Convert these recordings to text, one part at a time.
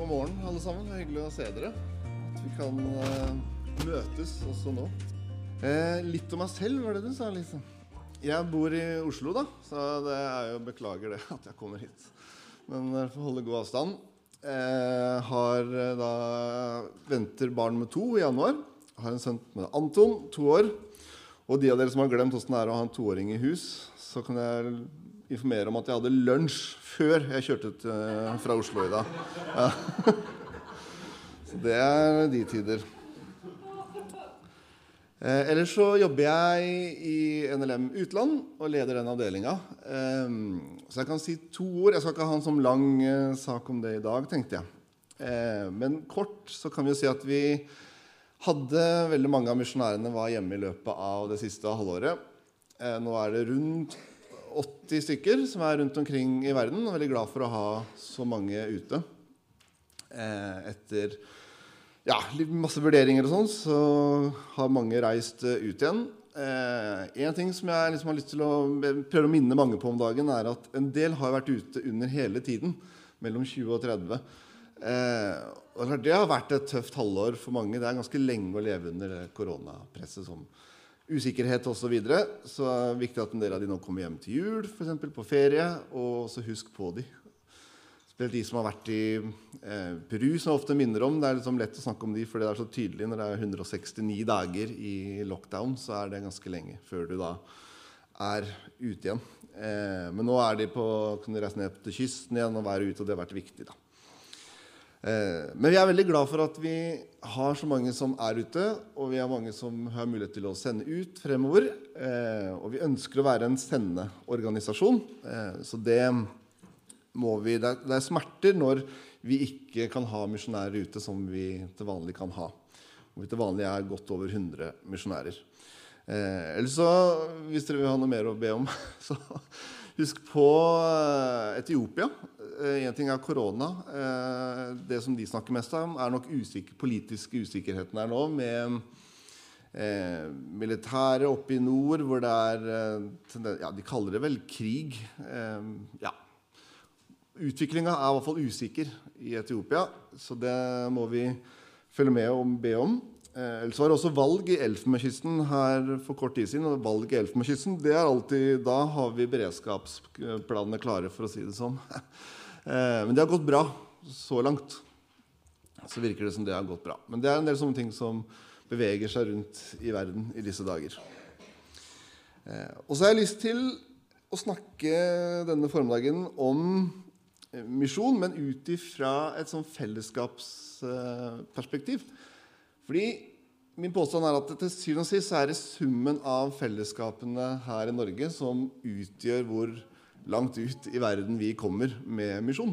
God morgen, alle sammen. Det er hyggelig å se dere. At vi kan uh, møtes også nå. Eh, litt om meg selv, var det du sa, Lise? Jeg bor i Oslo, da, så det er jo beklager det at jeg kommer hit. Men dere får holde god avstand. Eh, har eh, da venter barn med to i januar. Har en sønn med Anton, to år. Og de av dere som har glemt åssen det er å ha en toåring i hus, så kan jeg informere om at jeg hadde lunsj før jeg kjørte ut eh, fra Oslo i dag. Ja. Så det er de tider. Eh, ellers så jobber jeg i NLM Utland og leder den avdelinga. Eh, så jeg kan si to ord. Jeg skal ikke ha en sånn lang eh, sak om det i dag, tenkte jeg. Eh, men kort så kan vi jo si at vi hadde veldig mange av misjonærene var hjemme i løpet av det siste halvåret. Eh, nå er det rundt 80 stykker som er rundt omkring i verden. Og veldig glad for å ha så mange ute. Eh, etter ja, masse vurderinger og sånn, så har mange reist eh, ut igjen. Eh, en ting som jeg liksom har lyst til å prøve å minne mange på om dagen, er at en del har vært ute under hele tiden. Mellom 20 og 30. Eh, og det har vært et tøft halvår for mange. Det er ganske lenge å leve under koronapresset som usikkerhet osv. Så, videre. så det er viktig at en del av de nå kommer hjem til jul, f.eks. på ferie. Og så husk på de. Spesielt de som har vært i eh, Peru, som jeg ofte minner om. Det er liksom lett å snakke om de, for det er så tydelig. Når det er 169 dager i lockdown, så er det ganske lenge før du da er ute igjen. Eh, men nå er de på, kan de reise ned til kysten igjen og være ute, og det har vært viktig. da. Eh, men vi er veldig glad for at vi har så mange som er ute, og vi har mange som har mulighet til å sende ut fremover. Eh, og vi ønsker å være en sendeorganisasjon, eh, så det må vi Det er, er smerter når vi ikke kan ha misjonærer ute som vi til vanlig kan ha. Og vi til vanlig er godt over 100 misjonærer. Eller så, hvis dere vil ha noe mer å be om, så husk på Etiopia. Én ting er korona. Det som de snakker mest om, er nok usikker, politiske usikkerheten her nå. med eh, militæret oppe i nord, hvor det er ja, De kaller det vel krig. Eh, ja. Utviklinga er i hvert fall usikker i Etiopia, så det må vi følge med og be om. Eh, ellers var det også valg i Elfenbenskysten her for kort tid siden. og valg i Elfenbenskysten, det er alltid, Da har vi beredskapsplanene klare, for å si det sånn. Eh, men det har gått bra så langt. Så virker det som det har gått bra. Men det er en del sånne ting som beveger seg rundt i verden i disse dager. Eh, og så har jeg lyst til å snakke denne formiddagen om misjon, men ut ifra et sånn fellesskapsperspektiv. Fordi min påstand er at til syvende og sist er det summen av fellesskapene her i Norge som utgjør hvor langt ut i verden vi kommer med misjon.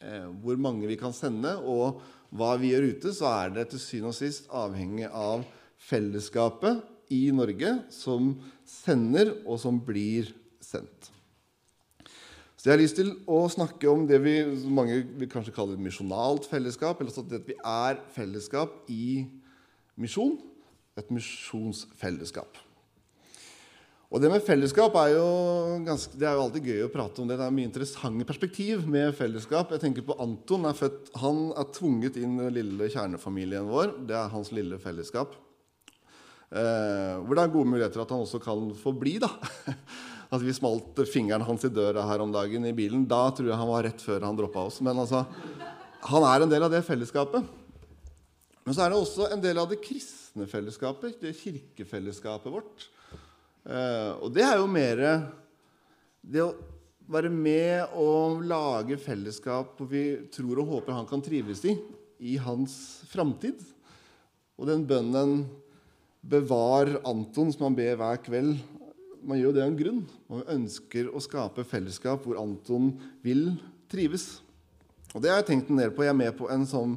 Eh, hvor mange vi kan sende, og hva vi gjør ute, så er det til syvende og sist avhengig av fellesskapet i Norge som sender, og som blir sendt. Så jeg har lyst til å snakke om det vi mange vil kanskje kalle et misjonalt fellesskap. eller sånn at vi er fellesskap i misjon. Et misjonsfellesskap. Og det med fellesskap er jo, ganske, det er jo alltid gøy å prate om det. Det er mye interessante perspektiv med fellesskap. Jeg tenker på Anton. Er født, han er tvunget inn i den lille kjernefamilien vår. Det er hans lille fellesskap. Eh, hvor det er gode muligheter at han også kan få bli. da. At vi smalt fingeren hans i døra her om dagen i bilen. Da tror jeg han var rett før han droppa oss. Men altså, han er en del av det fellesskapet. Men så er det også en del av det kristne fellesskapet, det kirkefellesskapet vårt. Eh, og det er jo mer det å være med og lage fellesskap hvor vi tror og håper han kan trives i, i hans framtid. Og den bønnen 'Bevar Anton', som han ber hver kveld, man gjør jo det av en grunn. Man ønsker å skape fellesskap hvor Anton vil trives. Og det har jeg tenkt en del på. Jeg er med på en sånn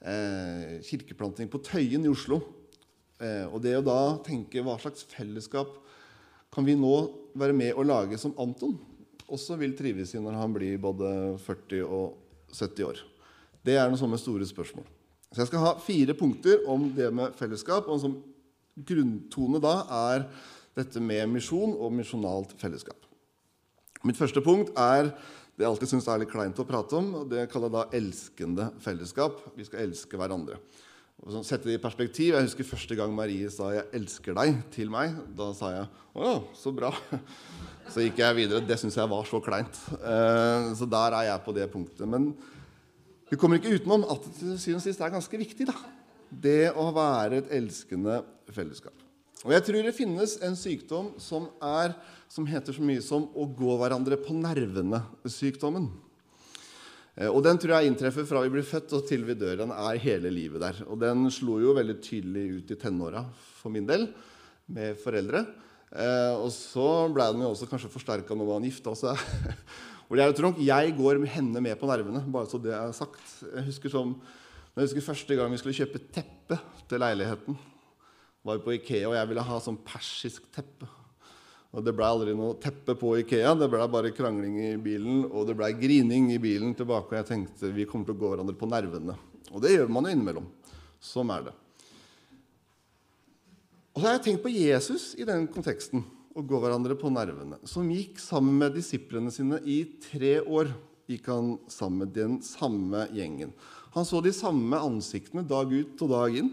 eh, kirkeplanting på Tøyen i Oslo. Eh, og det å da tenke hva slags fellesskap kan vi nå være med å lage som Anton også vil trives i når han blir både 40 og 70 år. Det er noen sånne store spørsmål. Så jeg skal ha fire punkter om det med fellesskap. og en sånn Grunntone da er dette med misjon og misjonalt fellesskap. Mitt første punkt er det jeg alltid syns er litt kleint å prate om. og Det kaller jeg da elskende fellesskap. Vi skal elske hverandre. Og sånn, sette det i perspektiv, Jeg husker første gang Marie sa 'jeg elsker deg' til meg. Da sa jeg 'Å, så bra'. Så gikk jeg videre. Det syns jeg var så kleint. Eh, så der er jeg på det punktet. Men vi kommer ikke utenom at det til syvende og sist er ganske viktig. da. Det å være et elskende fellesskap. Og jeg tror det finnes en sykdom som, er, som heter så mye som å gå hverandre på nervene-sykdommen. Eh, og Den tror jeg inntreffer fra vi blir født og til vi dør. Den er hele livet der. Og den slo jo veldig tydelig ut i tenåra for min del, med foreldre. Eh, og så ble den jo også kanskje forsterka når man gifta seg. Og det er jo nok jeg går henne med på nervene, bare så det er sagt. Jeg husker, som, jeg husker første gang vi skulle kjøpe teppe til leiligheten. Var på Ikea, og jeg ville ha sånn persisk teppe. Og Det ble aldri noe teppe på Ikea. Det ble bare krangling i bilen, og det ble grining i bilen tilbake. Og jeg tenkte vi kommer til å gå hverandre på nervene. Og det gjør man jo innimellom. Sånn er det. Og så har jeg tenkt på Jesus i den konteksten, å gå hverandre på nervene. Som gikk sammen med disiplene sine i tre år. gikk han sammen med den samme gjengen. Han så de samme ansiktene dag ut og dag inn.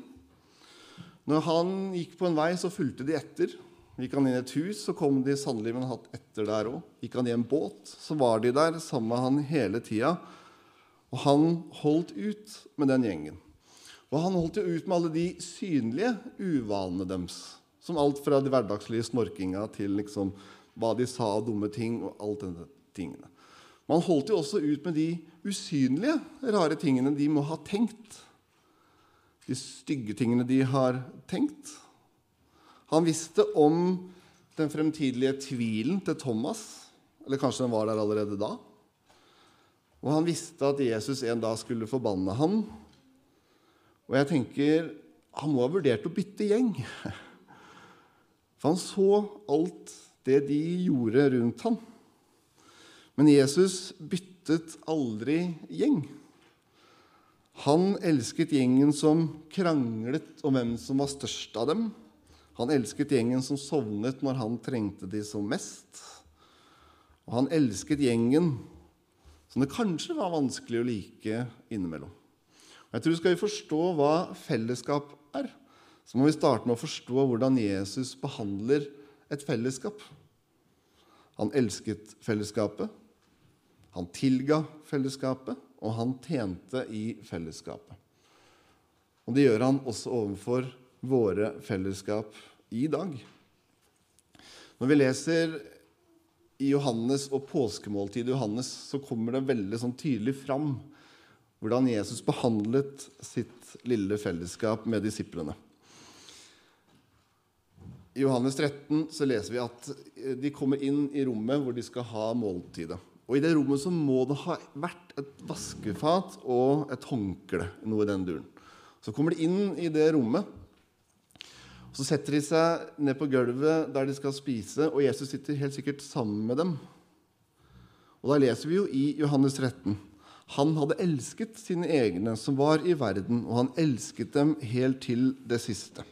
Når han gikk på en vei, så fulgte de etter. Gikk han inn i et hus, så kom de sannelig med en hatt etter der òg. Gikk han i en båt, så var de der sammen med han hele tida. Og han holdt ut med den gjengen. Og han holdt jo ut med alle de synlige uvanene deres. Som alt fra de hverdagslige snorkinga til liksom hva de sa av dumme ting. og alt denne tingene. Man holdt jo også ut med de usynlige, rare tingene de må ha tenkt. De stygge tingene de har tenkt. Han visste om den fremtidige tvilen til Thomas. Eller kanskje den var der allerede da. Og han visste at Jesus en dag skulle forbanne ham. Og jeg tenker han må ha vurdert å bytte gjeng. For han så alt det de gjorde rundt ham. Men Jesus byttet aldri gjeng. Han elsket gjengen som kranglet om hvem som var størst av dem. Han elsket gjengen som sovnet når han trengte de som mest. Og han elsket gjengen som det kanskje var vanskelig å like innimellom. Og jeg tror Skal vi forstå hva fellesskap er, så må vi starte med å forstå hvordan Jesus behandler et fellesskap. Han elsket fellesskapet, han tilga fellesskapet, og han tjente i fellesskapet. Og det gjør han også overfor våre fellesskap i dag. Når vi leser i Johannes og påskemåltidet Johannes, så kommer det veldig sånn tydelig fram hvordan Jesus behandlet sitt lille fellesskap med disiplene. I Johannes 13 så leser vi at de kommer inn i rommet hvor de skal ha måltidet. Og I det rommet så må det ha vært et vaskefat og et håndkle. noe i den duren. Så kommer de inn i det rommet. Så setter de seg ned på gulvet der de skal spise, og Jesus sitter helt sikkert sammen med dem. Og Da leser vi jo i Johannes 13 han hadde elsket sine egne som var i verden, og han elsket dem helt til det siste.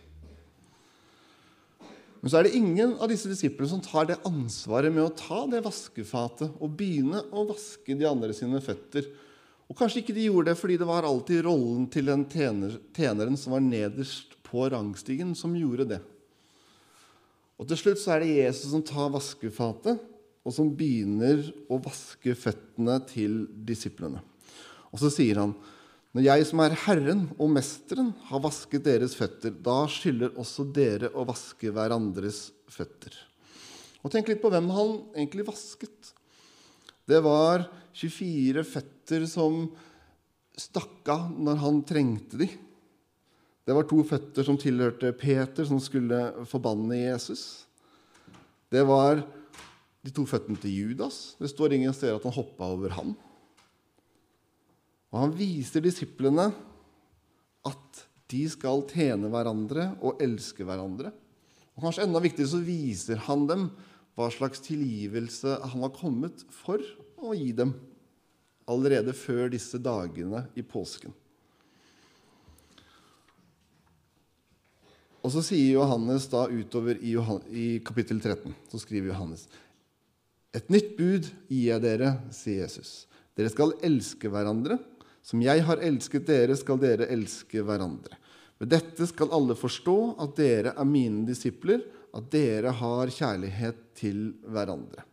Men så er det ingen av disse disiplene som tar det ansvaret med å ta det vaskefatet og begynne å vaske de andre sine føtter. Og Kanskje ikke de gjorde det fordi det var alltid rollen til den tjener, tjeneren som var nederst på rangstigen, som gjorde det. Og Til slutt så er det Jesus som tar vaskefatet, og som begynner å vaske føttene til disiplene. Og så sier han når jeg som er Herren og Mesteren, har vasket deres føtter, da skylder også dere å vaske hverandres føtter. Og Tenk litt på hvem han egentlig vasket. Det var 24 føtter som stakk av når han trengte de. Det var to føtter som tilhørte Peter, som skulle forbanne Jesus. Det var de to føttene til Judas. Det står ingen steder at han hoppa over ham. Og han viser disiplene at de skal tjene hverandre og elske hverandre. Og kanskje enda viktigere så viser han dem hva slags tilgivelse han har kommet for å gi dem allerede før disse dagene i påsken. Og så sier Johannes da utover i, kapittel 13 så skriver Johannes Et nytt bud gir jeg dere, sier Jesus. Dere skal elske hverandre. Som jeg har elsket dere, skal dere elske hverandre. Ved dette skal alle forstå at dere er mine disipler, at dere har kjærlighet til hverandre.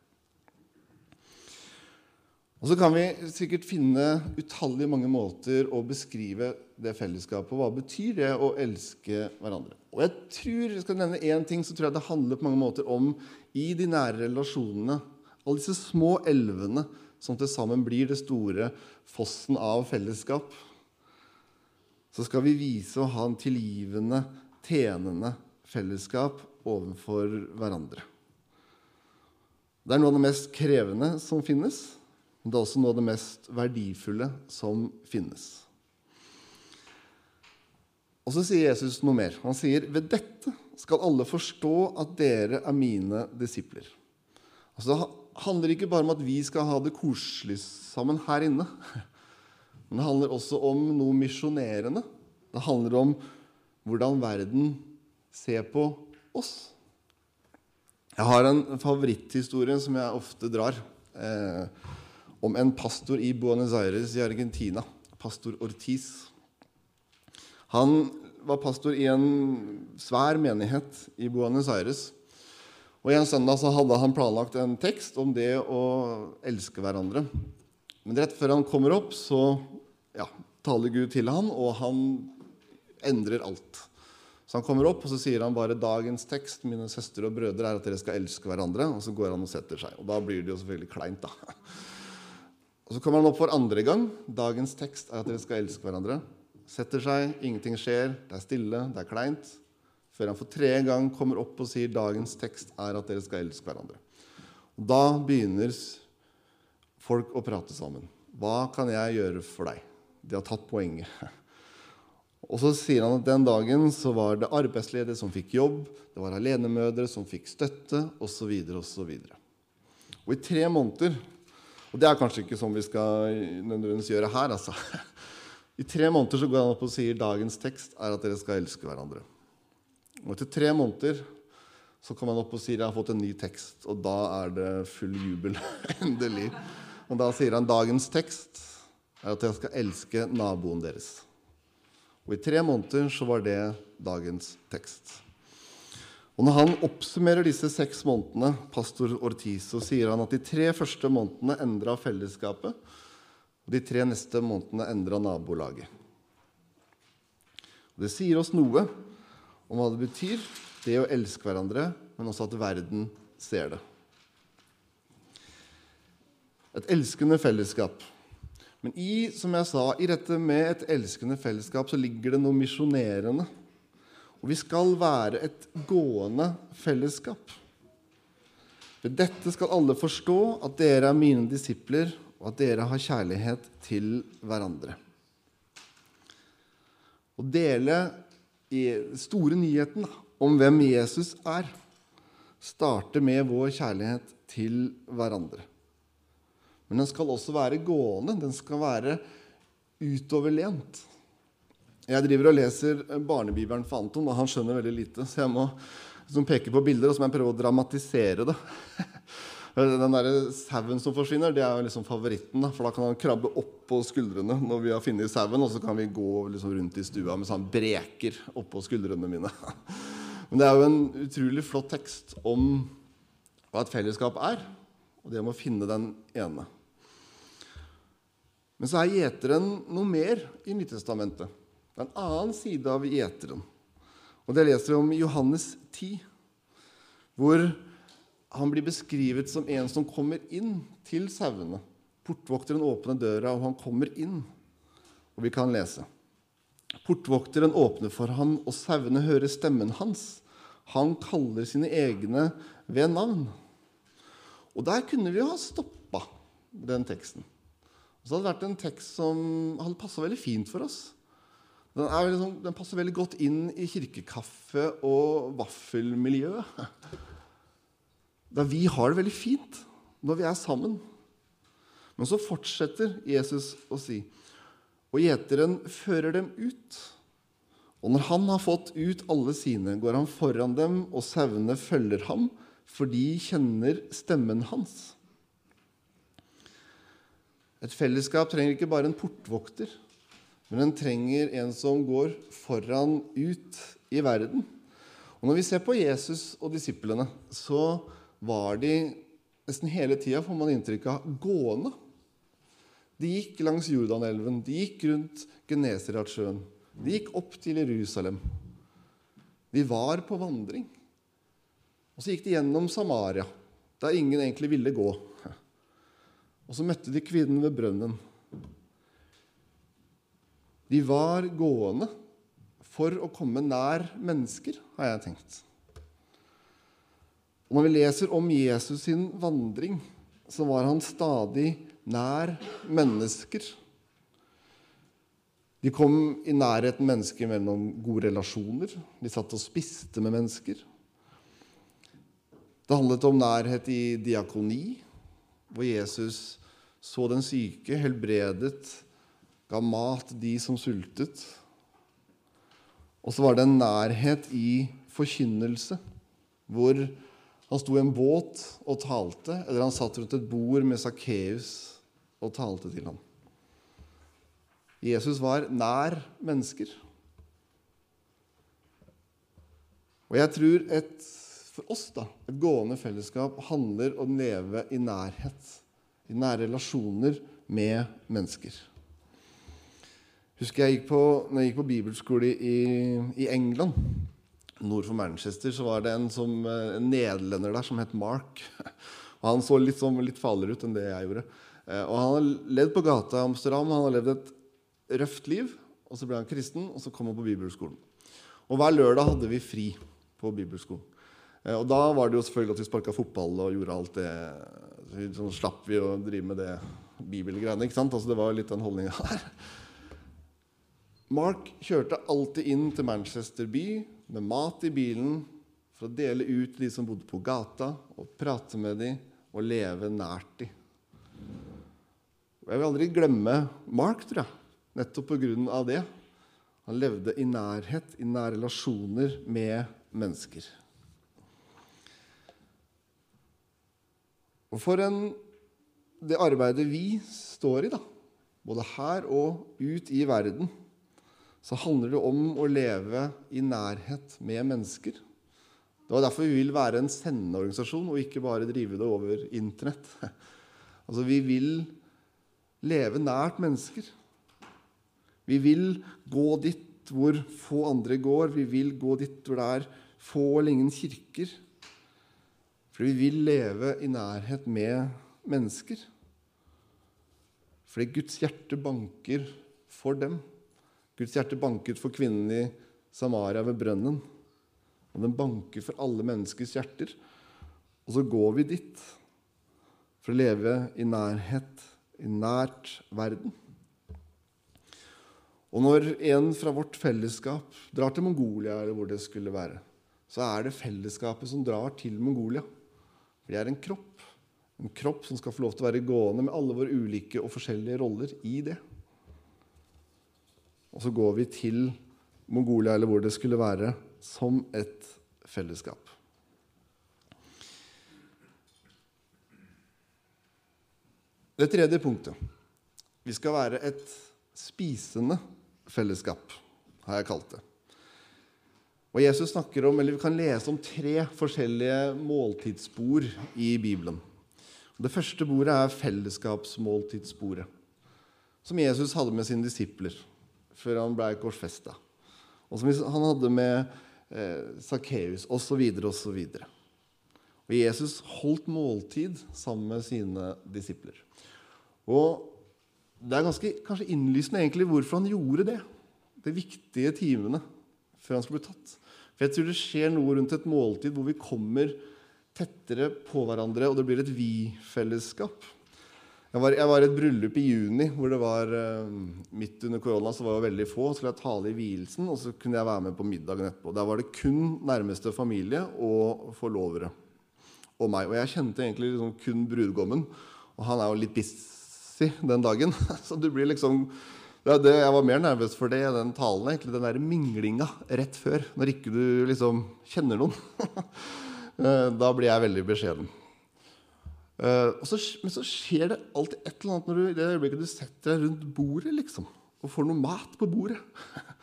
Og Så kan vi sikkert finne utallige mange måter å beskrive det fellesskapet. Hva betyr det å elske hverandre? Og Jeg tror, jeg skal nevne én ting, så tror det handler på mange måter om i de nære relasjonene. Alle disse små elvene som til sammen blir det store fossen av fellesskap så skal vi vise å ha en tilgivende, tjenende fellesskap overfor hverandre. Det er noe av det mest krevende som finnes, men det er også noe av det mest verdifulle som finnes. Og så sier Jesus noe mer. Han sier, 'Ved dette skal alle forstå at dere er mine disipler'. Altså, handler ikke bare om at vi skal ha det koselig sammen her inne. Men det handler også om noe misjonerende. Det handler om hvordan verden ser på oss. Jeg har en favoritthistorie som jeg ofte drar, eh, om en pastor i Buenos Aires i Argentina. Pastor Ortiz. Han var pastor i en svær menighet i Buenos Aires. Og En søndag så hadde han planlagt en tekst om det å elske hverandre. Men rett før han kommer opp, så ja, taler Gud til han, og han endrer alt. Så han kommer opp og så sier han bare 'dagens tekst mine søstre og brødre, er at dere skal elske hverandre'. Og så går han og setter seg. Og da blir det jo selvfølgelig kleint. da. Og Så kommer han opp for andre gang. 'Dagens tekst er at dere skal elske hverandre'. Setter seg, ingenting skjer, det er stille, det er kleint. Før han for tredje gang kommer opp og sier 'dagens tekst er at dere skal elske hverandre'. Og Da begynner folk å prate sammen. 'Hva kan jeg gjøre for deg?' De har tatt poenget. Og så sier han at den dagen så var det arbeidsledige som fikk jobb, det var alenemødre som fikk støtte, osv. osv. Og i tre måneder Og det er kanskje ikke sånn vi skal nødvendigvis gjøre her, altså. I tre måneder så går han opp og sier dagens tekst er at dere skal elske hverandre. Og etter tre måneder så kommer han opp og sier jeg har fått en ny tekst. Og da er det full jubel. Endelig. Og da sier han dagens tekst er at jeg skal elske naboen deres. Og i tre måneder så var det dagens tekst. Og Når han oppsummerer disse seks månedene, pastor Ortiz, så sier han at de tre første månedene endra fellesskapet, og de tre neste månedene endra nabolaget. Og det sier oss noe om hva det betyr, det å elske hverandre, men også at verden ser det. Et elskende fellesskap. Men i, som jeg sa, i dette med et elskende fellesskap så ligger det noe misjonerende. Og vi skal være et gående fellesskap. Ved dette skal alle forstå at dere er mine disipler, og at dere har kjærlighet til hverandre. Å dele store nyheten om hvem Jesus er, starter med vår kjærlighet til hverandre. Men den skal også være gående. Den skal være utoverlent. Jeg driver og leser barnebibelen for Anton, og han skjønner veldig lite. Så jeg må liksom peke på bilder, og så må jeg prøve å dramatisere det. Den der sauen som forsvinner, det er jo liksom favoritten. Da, for da kan han krabbe opp på skuldrene når vi har funnet sauen, og så kan vi gå liksom rundt i stua med sånn breker oppå skuldrene mine. Men det er jo en utrolig flott tekst om hva et fellesskap er, og det om å finne den ene. Men så er gjeteren noe mer i Nyttestamentet. Det er en annen side av gjeteren. Og Det leser vi om i Johannes 10, hvor han blir beskrevet som en som kommer inn til sauene. Portvokteren åpner døra, og han kommer inn. Og vi kan lese. Portvokteren åpner for ham, og sauene hører stemmen hans. Han kaller sine egne ved navn. Og der kunne vi ha stoppa den teksten. Og så hadde det vært en tekst som hadde passa veldig fint for oss. Den, liksom, den, passer veldig godt inn i kirkekaffe- og vaffelmiljøet. Da vi har det veldig fint når vi er sammen. Men så fortsetter Jesus å si, og gjeteren fører dem ut. Og når han har fått ut alle sine, går han foran dem, og sauene følger ham, for de kjenner stemmen hans. Et fellesskap trenger ikke bare en portvokter, men den trenger en som går foran ut i verden. Og Når vi ser på Jesus og disiplene, så var de nesten hele tida, får man inntrykk av, gående. De gikk langs Jordanelven, de gikk rundt Genesaratsjøen, de gikk opp til Jerusalem. De var på vandring. Og så gikk de gjennom Samaria, der ingen egentlig ville gå. Og så møtte de kvinnen ved brønnen. De var gående for å komme nær mennesker, har jeg tenkt. Og Når vi leser om Jesus sin vandring, så var han stadig nær mennesker. De kom i nærheten mennesker mellom gode relasjoner. De satt og spiste med mennesker. Det handlet om nærhet i diakoni, hvor Jesus så den syke, helbredet, ga mat de som sultet. Og så var det en nærhet i forkynnelse, hvor han sto i en båt og talte, eller han satt rundt et bord med Sakkeus og talte til ham. Jesus var nær mennesker. Og jeg tror et, for oss da, et gående fellesskap handler om å leve i nærhet, i nære relasjoner med mennesker. Husker jeg gikk på, når jeg gikk på bibelskole i, i England, nord for Manchester, så var det en, som, en nederlender der som het Mark. Og Han så litt, sånn, litt farligere ut enn det jeg gjorde. Eh, og Han har levd på gata i Amsterdam, han har levd et røft liv. og Så ble han kristen, og så kom han på bibelskolen. Og Hver lørdag hadde vi fri på bibelskolen. Eh, og Da var det jo selvfølgelig at vi sparka fotball og gjorde alt det. Så slapp vi å drive med det bibelgreiene. ikke sant? Altså Det var litt den holdninga her. Mark kjørte alltid inn til Manchester by med mat i bilen for å dele ut de som bodde på gata, og prate med dem og leve nært dem. Jeg vil aldri glemme Mark, tror jeg, nettopp pga. det. Han levde i nærhet, i nære relasjoner med mennesker. Og for en, det arbeidet vi står i, da, både her og ut i verden, så handler det om å leve i nærhet med mennesker. Det var derfor vi vil være en sendeorganisasjon og ikke bare drive det over Internett. Altså, Vi vil leve nært mennesker. Vi vil gå dit hvor få andre går. Vi vil gå dit hvor det er få eller ingen kirker. For vi vil leve i nærhet med mennesker. Fordi Guds hjerte banker for dem. Guds hjerte banket for kvinnen i Samaria ved brønnen. Og den banker for alle menneskers hjerter. Og så går vi dit for å leve i nærhet, i nært verden. Og når en fra vårt fellesskap drar til Mongolia, eller hvor det skulle være, så er det fellesskapet som drar til Mongolia. Det er en kropp. En kropp som skal få lov til å være gående med alle våre ulike og forskjellige roller i det. Og så går vi til Mongolia, eller hvor det skulle være, som et fellesskap. Det tredje punktet. Vi skal være et spisende fellesskap, har jeg kalt det. Og Jesus snakker om, eller Vi kan lese om tre forskjellige måltidsbord i Bibelen. Det første bordet er fellesskapsmåltidsbordet, som Jesus hadde med sine disipler før han ble korsfesta. Og som han hadde med eh, Sakkeus osv. osv. Og Jesus holdt måltid sammen med sine disipler. Og Det er ganske kanskje innlysende egentlig hvorfor han gjorde det. De viktige timene før han skulle bli tatt. For jeg tror det skjer noe rundt et måltid hvor vi kommer tettere på hverandre, og det blir et vi-fellesskap. Jeg var, jeg var, i et bryllup i juni hvor det var uh, midt under korona. så var det veldig få, Så skulle jeg tale i vielsen, og så kunne jeg være med på middagen etterpå. Der var det kun nærmeste familie og forlovere og meg. Og jeg kjente egentlig liksom kun brudgommen. Og han er jo litt busy den dagen. så du blir liksom det, det, Jeg var mer nervøs for det den talen, egentlig, den der minglinga rett før. Når ikke du liksom kjenner noen. Eh, da blir jeg veldig beskjeden. Og så, men så skjer det alltid et eller annet når du, det øyeblikket du setter deg rundt bordet liksom, og får noe mat på bordet.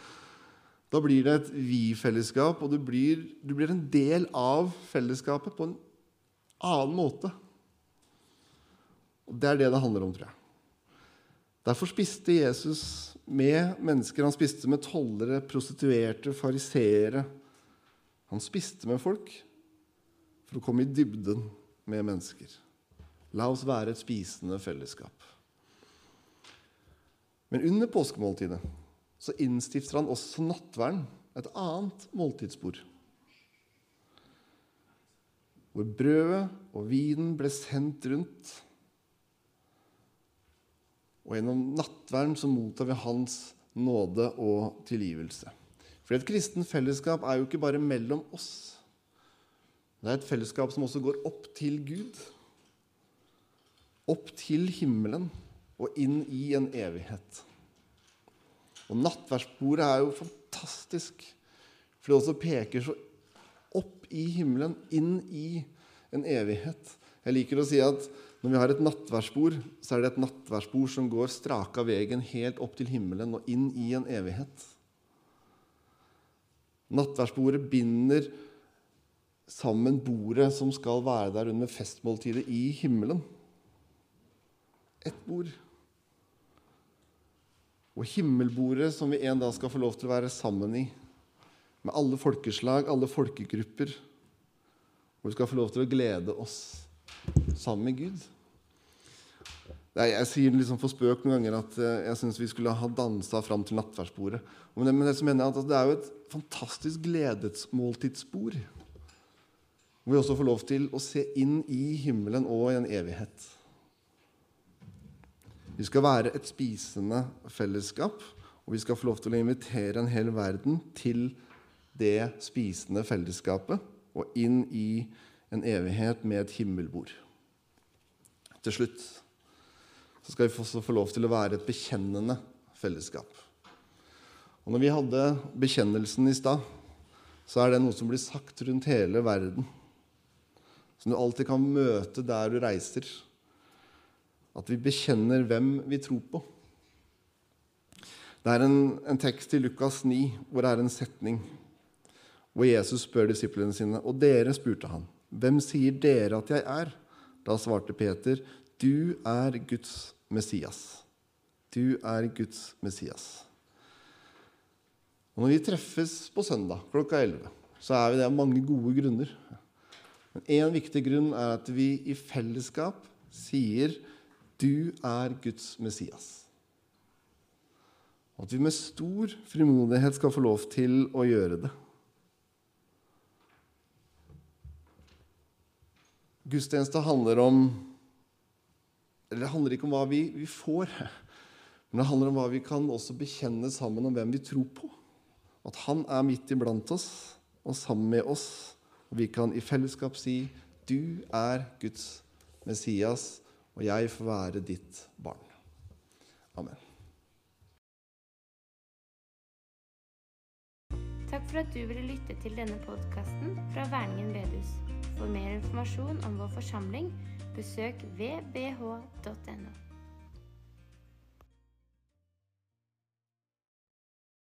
Da blir det et vi-fellesskap, og du blir, du blir, en del av fellesskapet på en annen måte. Og Det er det det handler om, tror jeg. Derfor spiste Jesus med mennesker. Han spiste med tollere, prostituerte, fariseere. Han spiste med folk for å komme i dybden med mennesker. La oss være et spisende fellesskap. Men under påskemåltidet så innstifter han også nattverden, et annet måltidsbord. Hvor brødet og vinen ble sendt rundt. Og gjennom nattverden så mottar vi Hans nåde og tilgivelse. For et kristen fellesskap er jo ikke bare mellom oss. Det er et fellesskap som også går opp til Gud. Opp til himmelen og inn i en evighet. Og nattverdsbordet er jo fantastisk, for det også peker så opp i himmelen, inn i en evighet. Jeg liker å si at når vi har et nattverdsbord, så er det et nattverdsbord som går straka veien helt opp til himmelen og inn i en evighet. Nattverdsbordet binder sammen bordet som skal være der under festmåltidet i himmelen. Ett bord. Og himmelbordet som vi en dag skal få lov til å være sammen i, med alle folkeslag, alle folkegrupper, hvor vi skal få lov til å glede oss sammen med Gud. Jeg, jeg sier liksom for spøk noen ganger at eh, jeg syns vi skulle ha dansa fram til nattverdsbordet. Men det, men det, mener jeg at det er jo et fantastisk gledesmåltidsbord. Hvor vi også får lov til å se inn i himmelen og i en evighet. Vi skal være et spisende fellesskap, og vi skal få lov til å invitere en hel verden til det spisende fellesskapet og inn i en evighet med et himmelbord. Til slutt så skal vi også få lov til å være et bekjennende fellesskap. Og når vi hadde bekjennelsen i stad, så er det noe som blir sagt rundt hele verden. Som du alltid kan møte der du reiser. At vi bekjenner hvem vi tror på. Det er en, en, tekst i Lukas 9 hvor det er en setning hvor Jesus spør disiplene sine. Og dere, spurte han, hvem sier dere at jeg er? Da svarte Peter, du er Guds Messias. Du er Guds Messias. Og Når vi treffes på søndag klokka 11, så er vi det av mange gode grunner. Men én viktig grunn er at vi i fellesskap sier du er Guds Messias. Og at vi med stor frimodighet skal få lov til å gjøre det. Gudstjeneste handler om Eller det handler ikke om hva vi, vi, får, men det handler om hva vi kan også bekjenne sammen om hvem vi tror på. At Han er midt iblant oss og sammen med oss. Og vi kan i fellesskap si 'Du er Guds Messias' og jeg får være ditt barn. Amen. Takk for at du ville lytte til denne podkasten fra Verningen bedehus. For mer informasjon om vår forsamling, besøk vbh.no.